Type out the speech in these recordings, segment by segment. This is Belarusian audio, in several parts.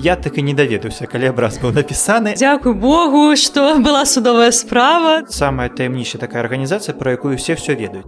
Я так і не даведаўся, калі абраз быў напісаны. Дзякуй Богу, што была судовая справа. Самая таямнейшая такая арганізацыя, пра якую все все ведаюць.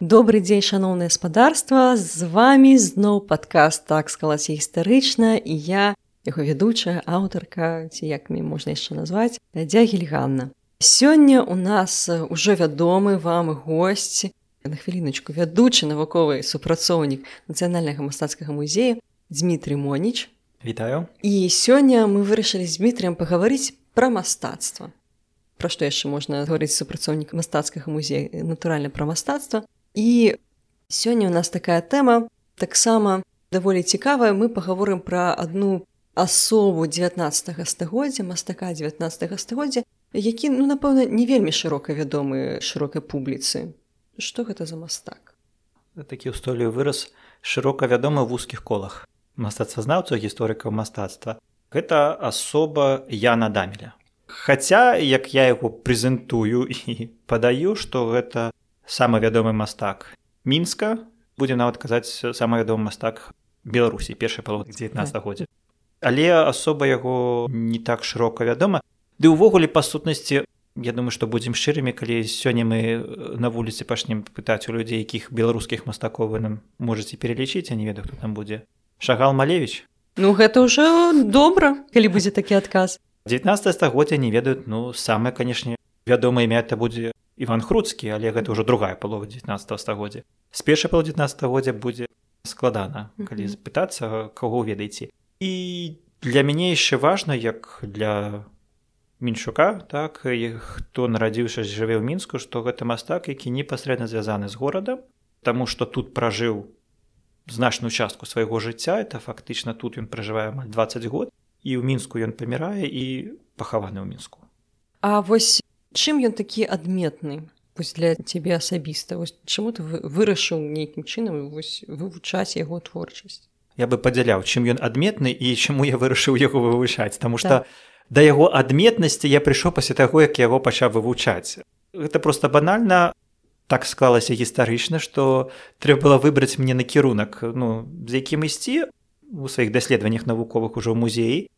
Добры дзень шаноўнае спадарства з вами зноў падкаст так склалася гістарычна і я яго ведучая аўтарка ці як мне можна яшчэ назваць Дядзя гельганна Сёння у нас ужо вядомы вам госць на хвіліначку вядучы навуковы супрацоўнік нацыянальнага мастацкага музея Дмітрий Моніч. Вітаю. І сёння мы вырашылі з Дмітрыем пагаварыць пра мастацтва. Пра што яшчэ можна гаварыць супрацоўнік мастацкага музея натуральна пра мастацтва. І сёння у нас такая тэма таксама даволі цікавая мы паговорым пра адну асобу 19 стагоддзя мастака 19 стагоддзя які ну напэўна не вельмі шырока вядомы шырокай публіцы. Что гэта за мастак? Такі ўстойлівы выраз шырока вядомы ў вузкіх колах мастацтвазнаўцаў гісторыкаў мастацтва. Гэта асоба яна дамеля. Хаця як я яго прэзентую і падаю што гэта самы вядомы мастак мінска будзе нават казаць самы вядомы мастак беларусі першай паловы 19годдзя але асоба яго не так шырока вядома Ды ўвогуле па сутнасці я думаю што будзем шчырымі калі сёння мы э, на вуліцы пачнем пытаць у людзей якіх беларускіх мастакоў вы нам можете пералічыць а не ведаю хто там будзе шагал малевич? Ну гэта ўжо добра калі будзе такі адказ 19 стагоддзя не ведаюць ну самае канешне вядомае імя это будзе Іван хруцкі але гэта ўжо другая палова 19 стагоддзя з першай пол 19 годдзя будзе складана калі запытацца каго ведаеце і для мяне яшчэ важна як для мінчука так хто нарадзіўся жыве ў мінску што гэта мастак які непасрэдна звязаны з горадам Таму што тут пражыў значную частку свайго жыцця это фактычна тут ён пражывае амаль 20 год і ў мінску ён памірае і пахаваны ў мінску. А вось чым ён такі адметны? Вось для цябе асабіста вось чаму ты вырашыў нейкім чынам вось вывучаць яго творчасць? Я бы падзяляў чым ён адметны і чаму я вырашыў яго вывучаць Таму што так да яго адметнасці я прыйшоў пасля таго як яго пачаў вывучаць. Гэта просто банальна так склалася гістарычна што трэба было выбраць мне накірунак ну з якім ісці у сваіх даследаваннях навуковых ужо музеі.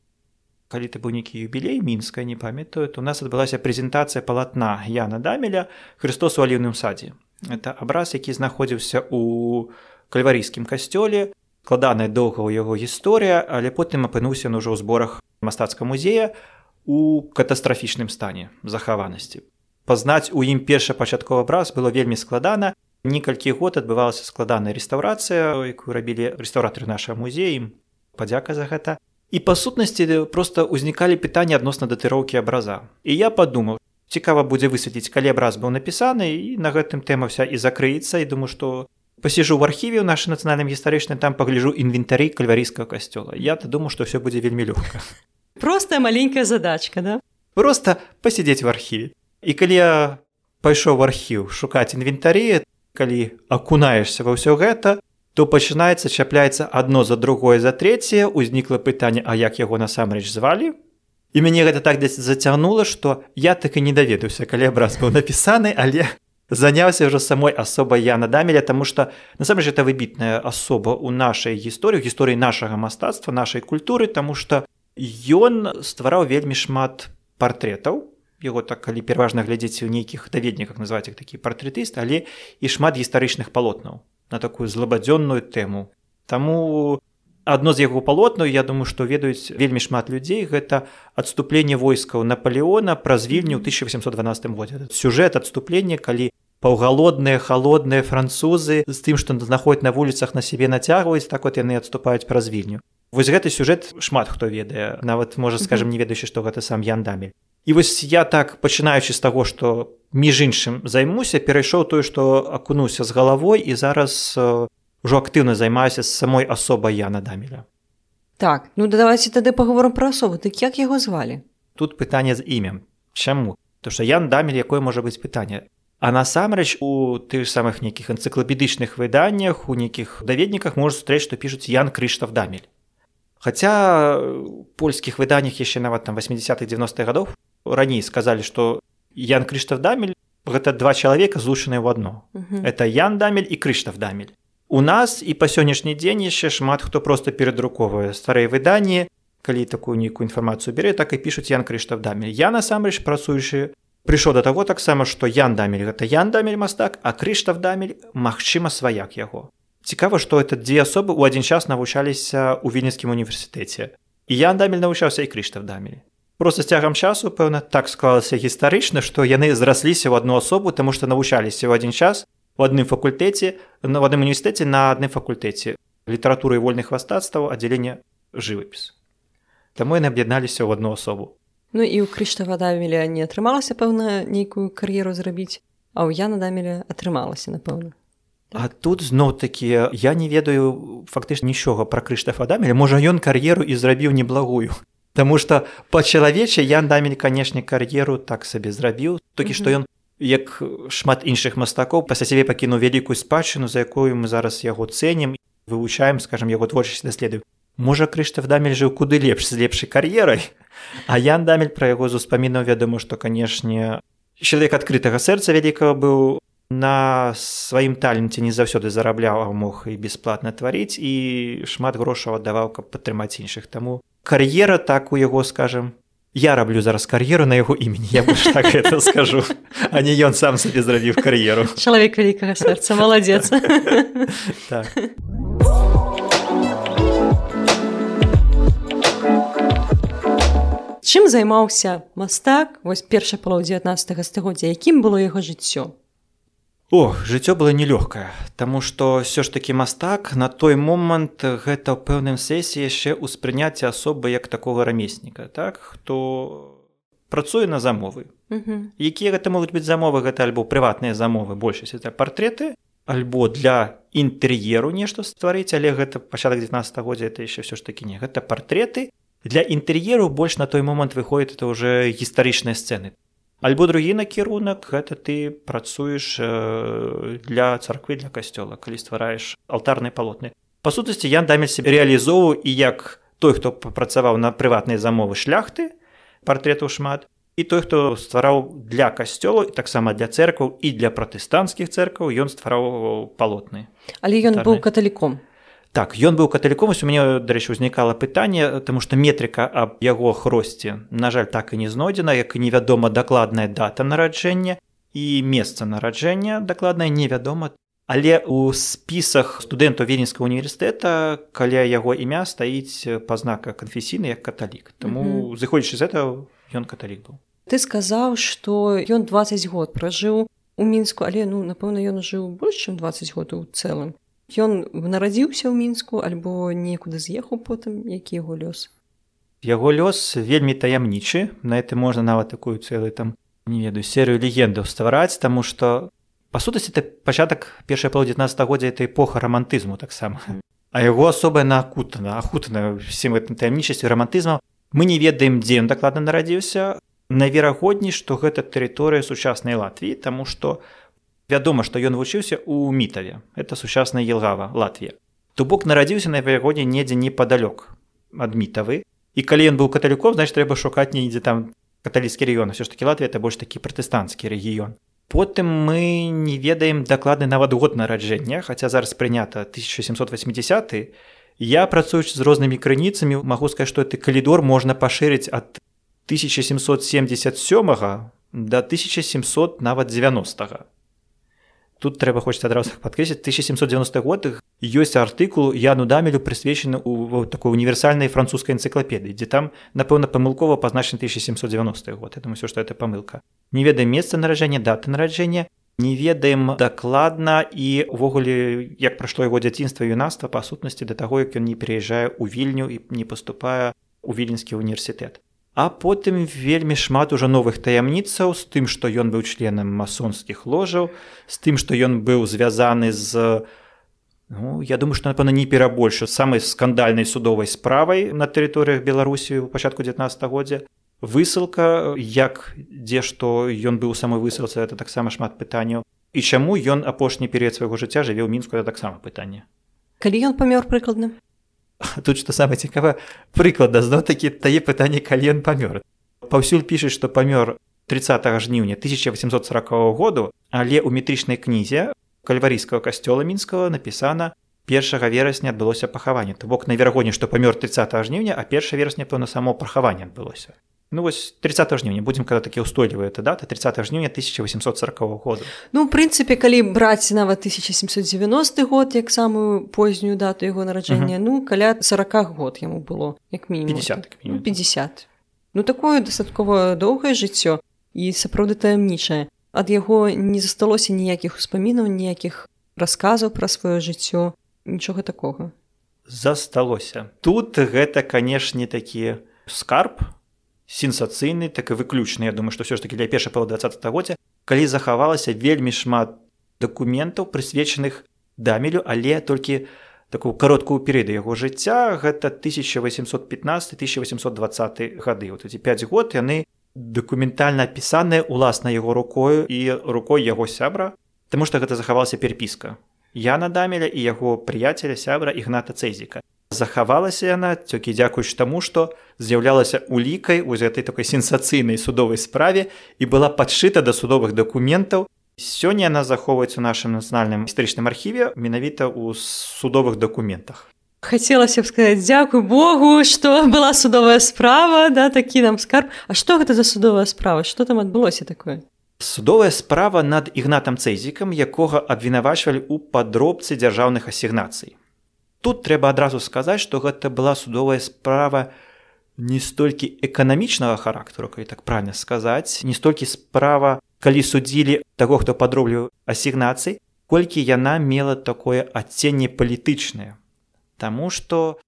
Калі ты быў нейкі юбілей мінска не памятаю то у нас адбылася прэзентацыя палатна яна дамеля христос у аліўным садзе это абраз які знаходзіўся у кальварійскім касцёле складаная доўга ў яго гісторыя але потым апынуўся ўжо ў зборах мастацка музея у катастрафічным стане захаванасці. Пазнаць у ім першапачатковы абраз было вельмі складана. Некалькі год адбывалася складаная рэстаўрацыя, якую рабілі рэстаўратары нашага музеі, падзяка за гэта. І па сутнасці проста ўзнікалі пытанні адносна датыроўкі абраза. І я падумаў, цікава будзе высветліць, калі абраз быў напісаны і на гэтым тэма вся і закрыецца і думаю, што пасіжу в архіве ў нашай нацыянальным гістарычным там пагляжу інвентары кальварійскага касцёла я то думаю што ўсё будзе вельмі лёгка простая маленькая задачка да? Просто пасядзець в архіве і калі я пайшоў в архіў шукаць інвентары калі акунаешься ва ўсё гэта то пачынаецца чапляецца адно за другое за трэцяе узнікла пытанне а як яго насамрэч звалі? І мяне гэта так дзесь зацягнула што я так і не даведаўся калі абраз быў напісаны але заняўся ўжо самой асобай Яна дамеля таму што насамрэч это выбітная асоба ў нашай гісторыі гісторыі нашага мастацтва нашай культуры таму што ён ствараў вельмі шмат партрэтаў яго так калі пераважна глядзець у нейкіх даведніках называць іх такі партрэтыст але і шмат гістарычных палотнаў на такую злабадзённую тэму. Таму адно з яго палотнаў я думаю што ведаюць вельмі шмат людзей гэта адступленне войскаў наполеона праз вільню ў 1812 годзе. Сюжэт адступлення калі паўгалодныя халодныя французы з тым што знаходзяць на вуліцах на сябе нацягваюць так вот яны адступаюць праз вільню. Вось гэты сюжэт шмат хто ведае нават можа скажем не ведаючы што гэта сам яндамі і вось я так пачынаючы з таго што між іншым займуся перайшоў тое што акунуўся з галавой і зараз ўжо актыўна займаюся з самой асобай яна дамеля. Так ну давайте тады паговорам пра асобу. Так як яго звалі? Тут пытанне з імем. Чаму? То што ян дамель якое можа быць пытанне? А насамрэч у тых самых нейкіх энцыклапедычных выданнях у нейкіх даведніках можа сустрэць, што пішуць Ян Крыштаф дамель. Хаця польскіх выданнях яшчэ нават там 80-х 90-х гадоў раней сказалі, што Ян Крыштаф Дамель гэта два чалавека злучаныя ў адно. Это Ян Дамель і Крыштаф Дамель. У нас і па сённяшні дзень яшчэ шмат хто проста перадрукоўвае старыя выданні, калі такую нейкую інфармацыю бярэ, так і пішуць Ян Крыштаф Дамель. Я насамрэч працуючы прыйшоў да таго таксама, што Ян Дамель гэта Ян Дамель мастак, а Крыштаф Дамель магчыма сваяк яго. Цікава, што это дзве асобы ў адзін час навучаліся ў вільніцкім універсітэце. І Ян Дамель навучаўся і Крыштаф Дамель. Просто з цягам часу пэўна так склалася гістарычна што яны зрасліся ў адну асобу таму што навучаліся ў адзін час у адным факультэце на адным універсітэце на адным факультэце літаратуры вольных мастацтваў аддзялення жывапіс Таму яны аб'ядналіся ў адну асобу Ну і ў крыштава дамеля не атрымалася пэўна нейкую кар'еру зрабіць а ў яна дамеля атрымалася напэўна А тут зноў такі я не ведаю фактычна нічога пра крыштафа дамеля. Можа ён кар'еру і зрабіў неблагую. Таму што па-чалавечы Ян дамель канешне кар'еру так сабе зрабіў толькі што ён як шмат іншых мастакоў пасля сябе пакінуў вялікую спадчыну за якую мы зараз яго цэнім вывучаем скажем яго творчасць даследую можа крыштаф дамель жыў куды лепш з лепшай кар'ерай а Ян дамель пра яго з успамінаў вядома што канешне чалавек адкрытага сэрца вялікага быў на сваім таленце не заўсёды зарабляў а мог і бясплатна тварыць і шмат грошаў аддаваў каб падтрымаць іншых. Таму кар'ера так у яго скажем я раблю зараз кар'еру на яго імені я больш так это скажу а не ён сам сабе зрабіў кар'еру чалавек вялікага сэрца маладзец так. чым займаўся мастак вось перша палоў 19 стагоддзя якім было яго жыццё О, жыццё было нелёгкае, Таму што ўсё ж такі мастак на той момант гэта ў пэўным сесіі яшчэ ўспрыняцце асобы як такога рамесніка, так хто працуе на замовы. Якія гэта могуць быць замовы гэта альбо прыватныя замовы большасць это партреты, альбо для інтэр'еру нешта стварыць, але гэта пачатак 19 годдзя это яшчэ ўсё ж такі не гэта партреты. Для інтэр'еру больш на той момант выходзіць это ўжо гістарычныя сцэны. Альбо другі накірунак гэта ты працуеш для царквы для касцёла, калі ствараеш алтарнай палотны. Па сутнасці я дамель себе рэалізоўваў і як той, хто папрацаваў на прыватныя замовы шляхты партрэтаў шмат і той, хто ствараў для касцёлу і таксама для церкваў і для пратэстанцкіх церкваў ён ствараў палотны. Але ён быў каталіком. Так ён быў каталіком у мяне дарэчы узнікала пытанне тому што метрыка аб яго хросце на жаль так і не знойдзена як і невядома дакладная дата нараджэння і месца нараджэння дакладнае невядома. Але у спісах студэнтаў венінскага універсітэта каля яго імя стаіць пазнака канфесійны як каталік. Таму зыходзячы з этого ён каталік быў. Ты сказаў што ён 20 год пражыў у мінску але ну напэўна ён жыў больш чым 20 год у цэлым Ён нарадзіўся ў мінску альбо некуды з'ехаў потым які яго лёс. Яго лёс вельмі таямнічы. На это можна нават такую цэлы там не ведаю серыю легендаў ствараць таму што па сутасці это пачатак першай пол 19 годдзя это эпоха рамантызму таксама. А яго асоба накутана ахутана всім гэтым таямнічасцю рамантызму мы не ведаем дзе ён дакладна нарадзіўся. Наверагодней што гэта тэрыторыя сучаснай латвіі таму што у Вядома, што ён вучыўся ў мітаве. Это сучасная Елгава, Латвія. То бок нарадзіўся на верагодзе недзе непадалёк ад мітавы. І калі ён быў каталіком, значит трэба шукаць недзе там каталіцкі рэгіён. Усё ж такі Латвія это больш такі пратэстанцкі рэгіён. Потым мы не ведаем дакладны нават год нараджэння, хаця зараз прынята 1780. Я працуючы з рознымі крыніцамі, магу сказаць, што ты калідор можна пашырыць ад 1777 до 1700 нават 90. -го Тут трэба хочется адразу падкрэсіць 1790 год ёсць артыкул яну дамелю прысвечаны у такой універсальнай французскай энцыклапедыі дзе там напэўна памылкова пазначаны 1790 год. Это все что это памылка не ведаем месца наражэння даты нараджэння не ведаем дакладна і увогуле як прайшло яго дзяцінства юнацтва па сутнасці да таго як ён не пераязджае ў вільню і не паступае у віленскі універсітэт А потым вельмі шмат ужо новых таямніцаў з тым, што ён быў членам масонскіх ложаў, з тым, што ён быў звязаны з ну, я думаю, што напэўна не перабольшу самай скандальнай судовай справай на тэрыторыях Беларусі ў пачатку 19 годдзя. Высылка, як дзе што ён быў самой высылцы, это таксама шмат пытанняў. І чаму ён апошні перыяд свайго жыцця жыве ў мінску таксама пытанне. Калі ён памёр прыкладна? тут што самае цікава прыклада зноў такі тае пытанне калі ён памёр паўсюль пішуць што памёр 30 жніўня 1840 году але ў метрычнай кнізе кальварійскага касцёла мінскага напісана першага верасня адбылося пахаванне то бок на верагоне што памёр 30 жніўня а перша верасня пэўна само пахаванне адбылося Ну вось 30 жніўня будзем когда такі ўстойлівыя это дата 30 жніўня 1840 года. Ну у прынцыпе калі браць нават 1790 год як самую познюю дату яго нараджэння uh -huh. ну каля 40 год яму было як мінімум. 50 ну, 50 Ну такое дастаткова доўгае жыццё і сапраўды таямнічае. Ад яго не засталося ніякіх успамінаў ніякіх расказаў пра сваё жыццё нічога такога. Засталося. Тут гэта канешне такі скарб сенсацыйны так і выключны Я думаю што ўсё ж таки для першай пала 20 годдзя калі захавалася вельмі шмат дакументаў прысвечаных дамелю але толькі такую кароткую перыяду яго жыцця гэта 1815 1820 гады вот эти 5 год яны дакументальна апісаныя уласна яго рукою і рукой яго сябра Таму што гэта захавалася перепіска Яна дамеля і яго прыяцеля сябра ігната цэзіка захавалася яна цёкі дзякуючы таму што з'яўлялася улікай у гэтай такой сенсацыйнай судовай справе і была падшыта да судовых дакументаў. Сёння яна захоўваецца ў нашым нацыянальным гістарычным архіве менавіта ў судовых дакументах. Хацелася б сказаць дзякуй Богу што была судовая справа да такі нам скарб. А што гэта за судовая справа? Што там адбылося такое? Судовая справа над ігнатам цэзікам якога абвінавачвалі ў падробцы дзяржаўных асігнацый тут трэба адразу сказаць што гэта была судовая справа не столькі эканамічнага характару калі так правильно сказаць не столькі справа калі судзілі таго хто падроблю асігнацый колькі яна мела такое адценне палітычнае. Таму што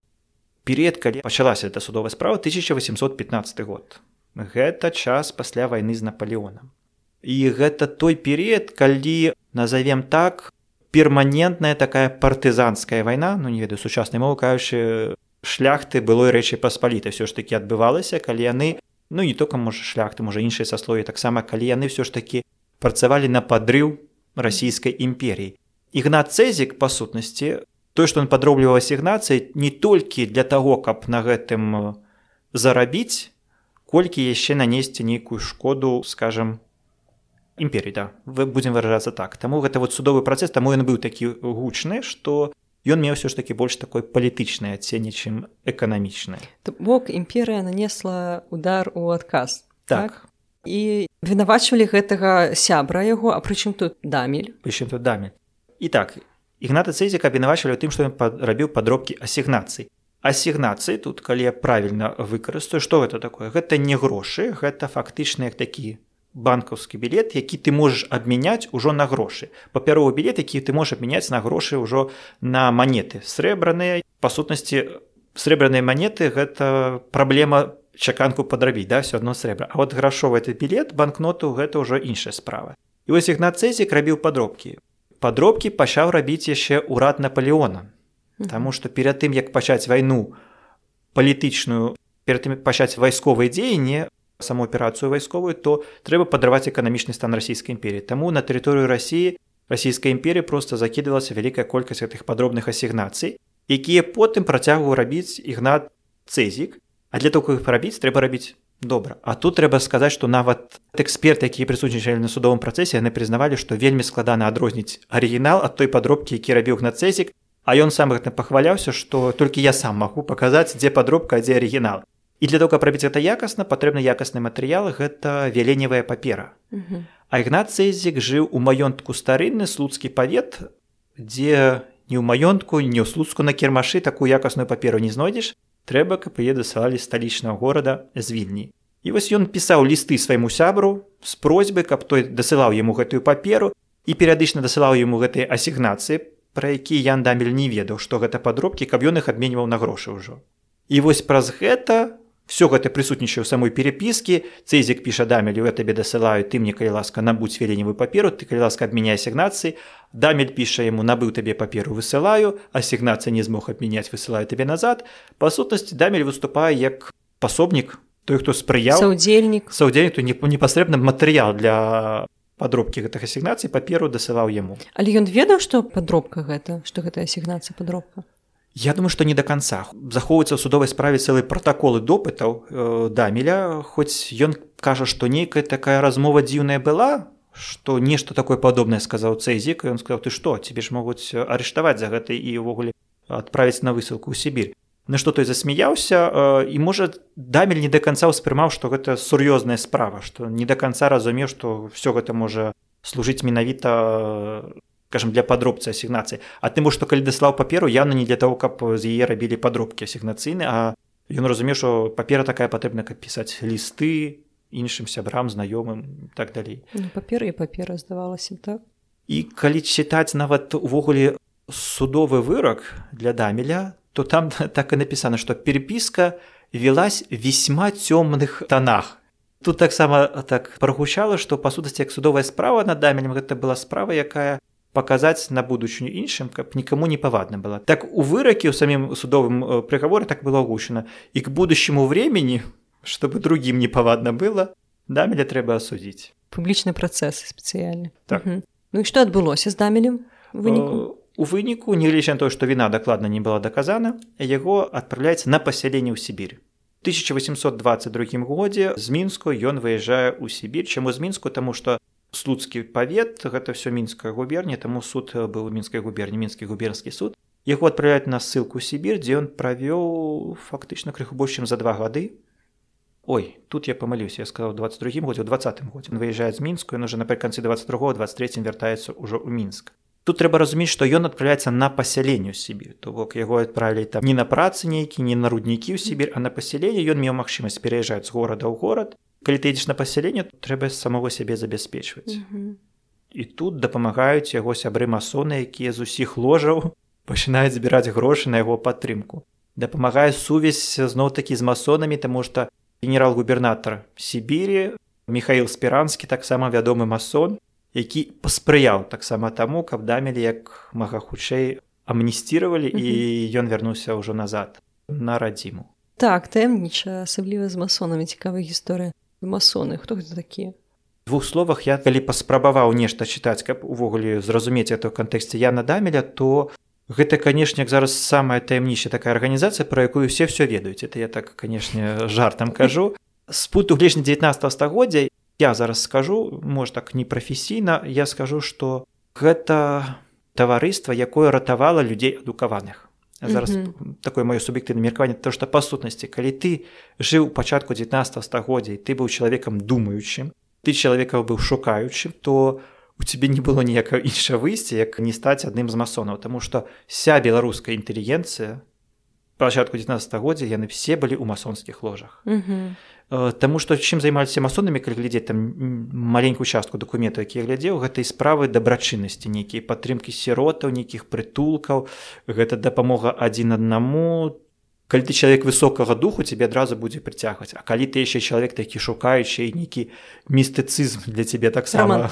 перыяд калі пачалася эта судовая справа 1815 год. Гэта час пасля вайны з наполеоном і гэта той перыяд калі назовем так перманентная такая партызанская вайна ну не ведаю сучаснай мовы кажучы шляхты былой рэчы паспаліта ўсё ж такі адбывалася калі яны ну не только можа шляхты можа іншыя саслові таксама калі яны ўсё ж такі працавалі на падрыў расійскай імперіі ігнат цэзік па сутнасці той што он падробліваў асігнацыі не толькі для таго каб на гэтым зарабіць колькі яшчэ нанесці нейкую шкоду скажем імперій да. Вы будзем выражацца так. Таму гэта вот судовы працэс таму ён быў такі гучны што ён меў ўсё ж такі больш такой палітычнай адценне чым эканамічнай бок імперыя нанесла удар у адказ так, так? і вінавачвалі гэтага сябра яго а прычым тут дамель. Прычым тут дамель. І так ігната цэзік абвінавачвалі тым што ён рабіў падробкі асігнацый. Асігнацыі тут калі я правільна выкарыстаю што гэта такое? Гэта не грошы гэта фактычна як такі банкаўскі білет які ты можаш абмяняць ужо на грошы папяровы білет які ты можаш абмяняць на грошы ўжо на манеты срэбраныя па сутнасці срэбраныя манеты гэта праблема чаканку падрабіць да все адно срэбра А вот грашовы этот білет банкноту гэта ўжо іншая справа. І вось ігнацэзік рабіў падробкі. Падробкі пачаў рабіць яшчэ ўрад наполеона. Таму што перад тым як пачаць вайну палітычную перад тым пачаць вайсковыя дзеянні саму аперацыю вайсковую то трэба падрываць эканамічны стан расійскай імперіі Таму на тэрыторыю рассіі расійскай імперіі просто закідвалася вялікая колькасць гэтых падробных асігнацый якія потым працягваў рабіць ігнат цэзік а для того іх рабіць трэба рабіць добра. А тут трэба сказаць што нават эксперты якія прысутнічалі на судовым працэсе яны прызнавалі што вельмі складана адрозніць арыгінал ад той падробкі які рабіў гнацэзік А ён сам гэта пахваляўся што толькі я сам магу паказаць дзе падробка дзе арыгінал і для того каб рабіць гэта якасна патрэбны якасны матэрыял гэта вяленневая папера. А ігнат цэзік жыў у маёнтку старынны слуцкі павет дзе не ў маёнтку не ў слуцку на кірмашы такую якасную паперу не знойдзеш. Трэба каб яе дасылалі сталічнага горада з вільні. І вось ён пісаў лісты свайму сябру з просьбы каб той дасылаў яму гэтую паперу і перыядычна дасылаў яму гэтыя асігнацыі пра які ян дамель не ведаў што гэта падробкі каб ён іх абменьваў на грошы ўжо. І вось праз гэта все гэта прысутнічае ў самой перепіскі цэзік піша дамелю я табе дасылаю ты мне калі ласка набудь веленевую паперу ты калі ласка абмяняй асігнацыі дамель піша яму набыў табе паперу высылаю асігнацыя не змог абмяняць высылаю табе назад па сутнасці дамель выступае як пасобнік той хто спрыяў удзельнік саўдзельнік то не непасрэбна матэрыял для падробкі гэтых асігнацый паперу дасылаў яму але ён ведаў што падробка гэта што гэта асігнацыя падробка Я думаю што не да канца захоўваецца ў судовай справе цэлы пратаколы допытаў э, дамеля хоць ён кажа што нейкая такая размова дзіўная была што нешта такое падобнае сказаў цэзік ён сказаў ты што цябе ж могуць арыштаваць за гэта і ўвогуле адправіць на высылку ў Сібір на што той засмяяўся э, і можа дамель не да канца ўспрымаў што гэта сур'ёзная справа што не да канца разумеў што все гэта можа служыць менавіта скажем для падробцы асігнацыі а тым што калі даслаў паперу яна не для того каб з яе рабілі падробкі асігнацыйны а ён разумеў што папера такая патрэбна каб пісаць лісты іншым сябрам знаёмым так далей. Ну, паперы і папера здавалася так. І калі чытаць нават увогуле судовы вырак для дамеля то там так і напісана што перепіска велась весьма цёмных тонах. Тут таксама так прагучала што па сутасці як судовая справа над дамелем гэта была справа якая паказаць на будучыню іншым каб нікому не павадна было. Так у выраке ў самім судовым э, прыгаворы так было агучана і к будущему времени чтобы другим не павадна было дамеля трэба асудзіць публічны працэс спецыяльны так. ну і што адбылося з дамелем выніку э, у выніку негледзячы на то што віна дакладна не была даказана яго адпраўляецца на пасяленне ў сібірь 1822 годзе з мінску ён выязджае ў сібір чаму з мінску таму што слуцкі павет гэта все мінская губерня таму суд быў у мінскай губерні мінскі губернскі суд. Яго адправляюць на ссылку сібір дзе ён правёў фактычна крыху больш чым за два гады. Ой тут я памылюся я сказал 22 годзе у двадцатым годзе. Выязджае з мінску ён уже напрыканцы 22 23 вяртаецца ўжо ў мінск. Тут трэба разумець што ён адправляецца на пасяленню сібір. То бок яго адправілі там не на працы нейкі не на руднікі ў сібір а на пасяленне. Ён меў магчымасць пераязджаць з горада ў горад калі ты ідзеш на пасяленне трэба самого сябе забяспечваць mm -hmm. і тут дапамагаюць яго сябры масоны якія з усіх ложаў пачынаюць збіраць грошы на яго падтрымку дапамагае сувязь зноў такі з масонамі таму што генерал-губернатар сібірі михаил спіранскі таксама вядомы масон які паспрыяў таксама таму каб дамелі як мага хутчэй амнісціравалі mm -hmm. і ён вярнуўся ўжо назад на радзіму так таемніча асабліва з масонамі цікавая гісторыя масоны хто гэта такія двух словах я калі паспрабаваў нешта чытаць каб увогуле зразумець это ў кантэксце я на дамеля то гэта канешне зараз самая таямнічая такая арганізацыя про якую все все ведаюць. Это я так канешне жартам кажу. Спут у глешні 19 стагоддзя я зараз скажу может так непрафесійна я скажу что гэта таварыства якое ратавала людзей адукаваных зараз mm -hmm. такое маё суб'ектыўна меркаванне то што па сутнасці калі ты жыў пачатку 19 стагоддзя ты быў чалавекам думаючым ты чалавека быў шукаючым то у цябе не было ніякага іншага выйсця як не стаць адным з масонаў Таму што ся беларуская інтэлігенцыя пачатку 19 годдзя яны все былі ў масонскіх ложах. Mm -hmm. Таму што чым займаліся масонамі калі глядзець там маленькую частку дакументаў які глядзеў гэтай справы дабрачыннасці нейкія падтрымкі сіротаў нейкіх прытулкаў. Гэта дапамога адзін аднаму. Калі ты чалавек высокага духу тебе адразу будзе прыцягваць. А калі ты яшчэ чалавек такі шукаючы нейкі містыцызм для цябе таксама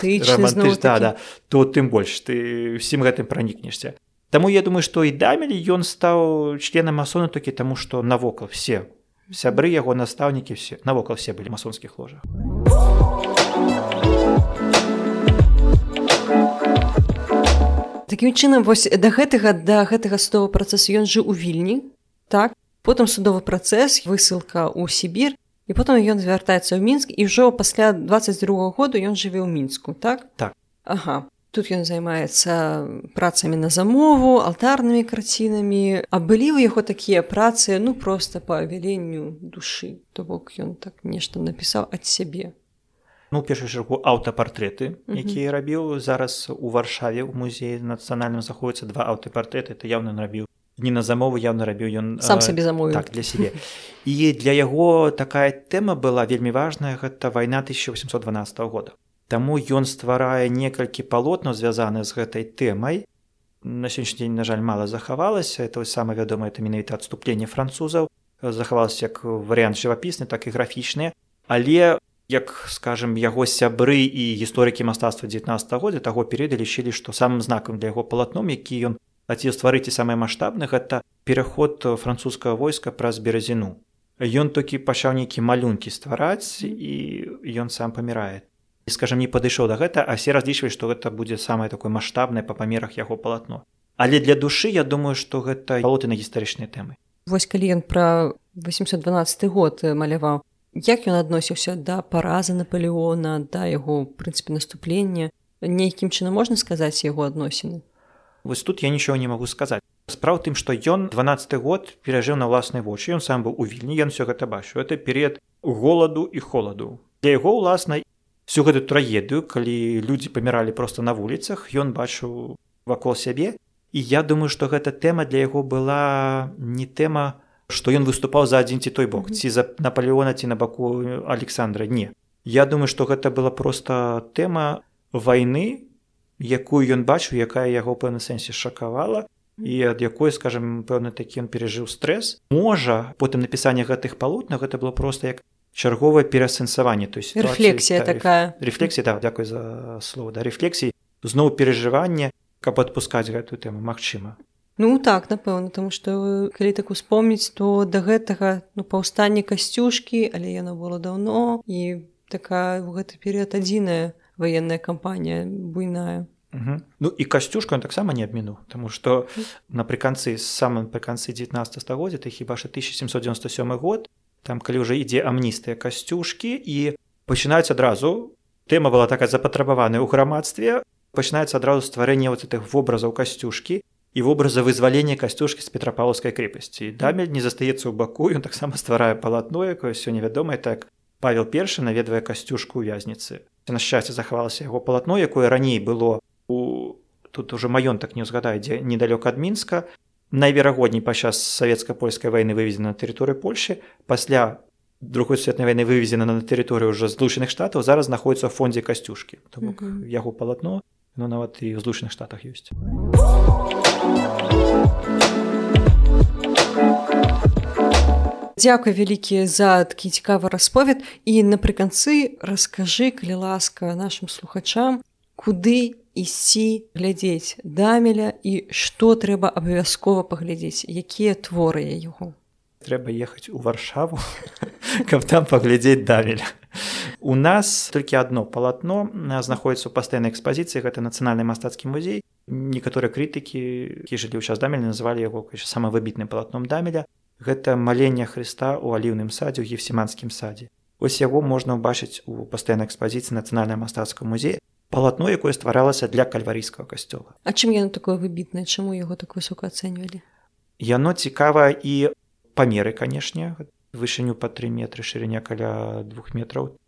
да, да, то тым больш ты усім гэтым пранікнешся Таму я думаю што і дамелі ён стаў членам масона толькі таму што навокал все. Сябры яго настаўнікі все. Навокал все былі масонскіх ложах. Такім чынам вось да гэтага да гэтага судового працэсу ён жыў у вільні так? Потым судовы працэс высылка ў Сібір і потым ён звяртаецца ў мінск і ўжо пасля 22 году ён жыве ў мінску так? Так. Ага Тут ён займаецца працамі на замову, алтарнымі карцінамі. А былі ў яго такія працы ну проста па авяленню душы. То бок ён так нешта напісаў ад сябе. Ну першую чаргу аўтапартрэты, якія рабіў зараз у варшаве ў музеі нацыянальным заходзіцца два аўтапартрэты, это яўна рабіў. Не на замову яўна рабіў ён сам сабе замовіў так, для сябе. І для яго такая тэма была вельмі важная гэта вайна 1812 года. Таму ён стварае некалькі палотнаў звязаных з гэтай тэмай. На сённяшні дзень, на жаль, мала захавалася, это сама вядома это менавіта адступленне французаў, захавалася як варыянт жывапісны, так і графічныя. Але як скажем яго сябры і гісторыкі мастацтва 19 годдзя таго перыяда лічылі, што самым знакам для яго палатном, які ён хацеў стварыць і самае маштабных гэта пераход французскага войска праз беразіну. Ён толькі пачаў нейкі малюнкі ствараць і ён сам памірае скажем не падышоў да гэта а все разлічваюць што гэта будзе самае такое маштабнае па памерах яго палатно але для душы я думаю што гэта балоты на гістарычныя тэмы вось калі ён пра 812 год маляваў. Як ён адносіўся да паразы наполеона да яго прынцыпе наступлення? Нейкім чынам можна сказаць яго адносіны? Вось тут я нічого не магу сказаць. Справа тым што ён 12 год перажыў на ўласнай вочы ён сам быў у вільні ён все гэта бачу это перыяд голаду і холаду. Для яго ўласнай всю гэту трагедыю калі людзі паміралі просто на вуліцах ён бачыў вакол сябе. І я думаю што гэта тэма для яго была не тэма што ён выступаў за адзін ці той бок ці за наполеона ці на баку александра. Не. Я думаю што гэта была просто тэма вайны якую ён бачыў якая яго пэўна сэнсе шакавала і ад якой скажем пэўна такі ён перажыў стрэс. Можа потым напісанне гэтых палотнах гэта было просто як чарговае перасэнсаванне то есть рефлексія та, такая рефлексія да дзякуй за слово да рефлексій зноў перажыванне каб адпускаць гэтую тэму магчыма. Ну так напэўна тому что калі так успомніць то да гэтага ну паўстанне касцюшкі але яно было даўно і такая у гэты перыяд адзіная военная кампанія буйная. Угу. Ну і касцюшка таксама не абміну тому что напрыканцы самым прыканцы 19 стагоддзя ты хіба ж 1797 год там калі ўжо ідзе амністыя касцюшкі і пачынаюць адразу тэма была такая запатрабаваная ў грамадстве пачынаецца адразу стварэнне вот гэтых вобразаў касцюшкі і вобраза вызвалення касцюшкі з петрапаўскай крэпасці дамель не застаецца ў баку ён таксама стварае палатно якое сёння вядомае так. Павел першы наведвае касцюшку ў вязніцы. На шчасце захавалася яго палатно якое раней было у тут уже маёнтак не ўзгадае дзе недалёк ад мінска найверагодней падчас савецка-польскай вайны вывезена на тэрыторыі польльши пасля другой светнай вайны вывезена на тэрыторыю ўжо злучаных штатаў. Зараз знаходіцца ў фондзе касцюшкі. То бок mm -hmm. яго палатно ну нават і ў злучаных штатах ёсць. Дзякуй вялікі за такі цікавы расповед. І напрыканцы раскажы калі ласка нашим слухачам куды ісці глядзець дамеля і што трэба абавязкова паглядзець якія творы яго. Трэба ехаць у варшаву каб там паглядзець дамеля. У нас толькі одно палатно знаходіцца ў пастаяннай экспазіцыі гэта нацыянальны мастацкі музей. Некаторыя крытыкі які жылі ў час дамеля называлі яго самавыбітным палатном дамеля. Гэта маленне Хрыста ў аліўным садзе ў гефсіманскім садзе. Ось яго можна ўбачыць у пастаяннай экспазіцыі нацыянальна мастацкага музея палатно якое стваралася для кальварійскага касцёла. А чым яно такое выбітнае? Чаму яго так высока ацэньвалі? Яно цікава і памеры канешне вышыню па тры метры шырыня каля двух метраў.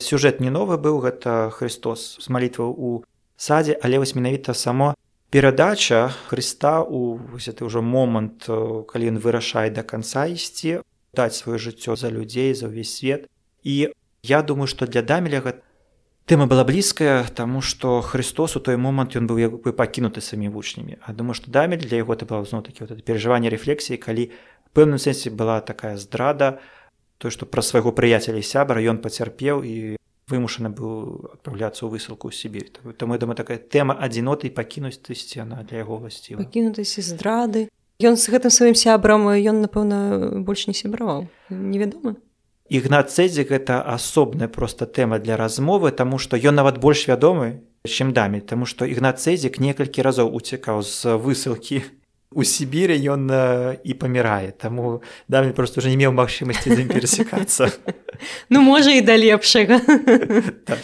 Сюжэт не новы быў гэта Христос з малітваў у садзе але вось менавіта само перадача Хрыста у гэты ўжо момант калі ён вырашае да канца ісці даць сваё жыццё за людзей за ўвесь свет. І я думаю што для дамеля гэта Тэма была блізкая, таму што Христос у той момант ён быў як бы пакінуты самі вучнямі. А думаю, што дамель для яго это было зноў такі вот перажыванне рэфлексіі, калі пэўным сэнсе была такая здрада то што пра свайго прыяцеля сябра ён пацярпеў і вымушаны быў адпраўляцца ў высылку ў сібір там думаю такая тэма адзіноты пакінуць ты сцена для яго власці пакінутасці здрады. Ён з гэтым сваім сябрам ён напэўна больш не сябраваў невядома ігнат цэдзік гэта асобная проста тэма для размовы таму што ён нават больш вядомы чым дамі таму што ігнат цэдзік некалькі разоў уцікаў з высылкі у сібіры ён э, і памірае таму дамі просто уже не меў магчымасці з ім перасекацца ну можа і да лепшага. Так.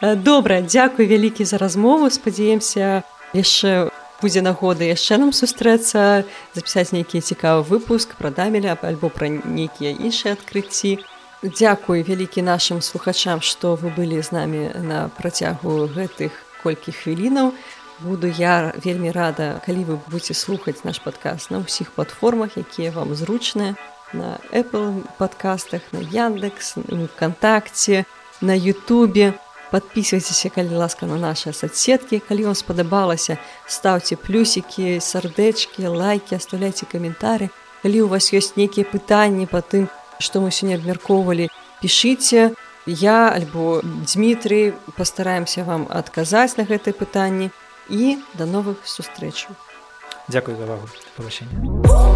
Э, добра дзякуй вялікі за размову. Спадзяемся яшчэ будзе нагода яшчэ нам сустрэцца запісаць нейкі цікавы выпуск пра дамеля альбо пра нейкія іншыя адкрыцці Дзякуй вялікі нашим слухачам што вы былі з намі на працягу гэтых колькі хвілінаў. Буду я вельмі рада калі вы будете слухаць наш падкаст на ўсіх платформах якія вам зручныя. На apple подкастах на яндекс вконтакце на Ютубе. Подписывайтеся калі ласка на наши соцсеткі. Калі вам спадабалася ставце плюсики сардэчки лайки оставляйте каментары. Калі у вас ёсць нейкія пытанні по тым что мы сёння абмяркоўвалі пішыце я альбо Дмітрый постараемся вам адказаць на гэтые пытанні і да новых сустрэчаў. Дзякуй за ўвагу. Павышэнне.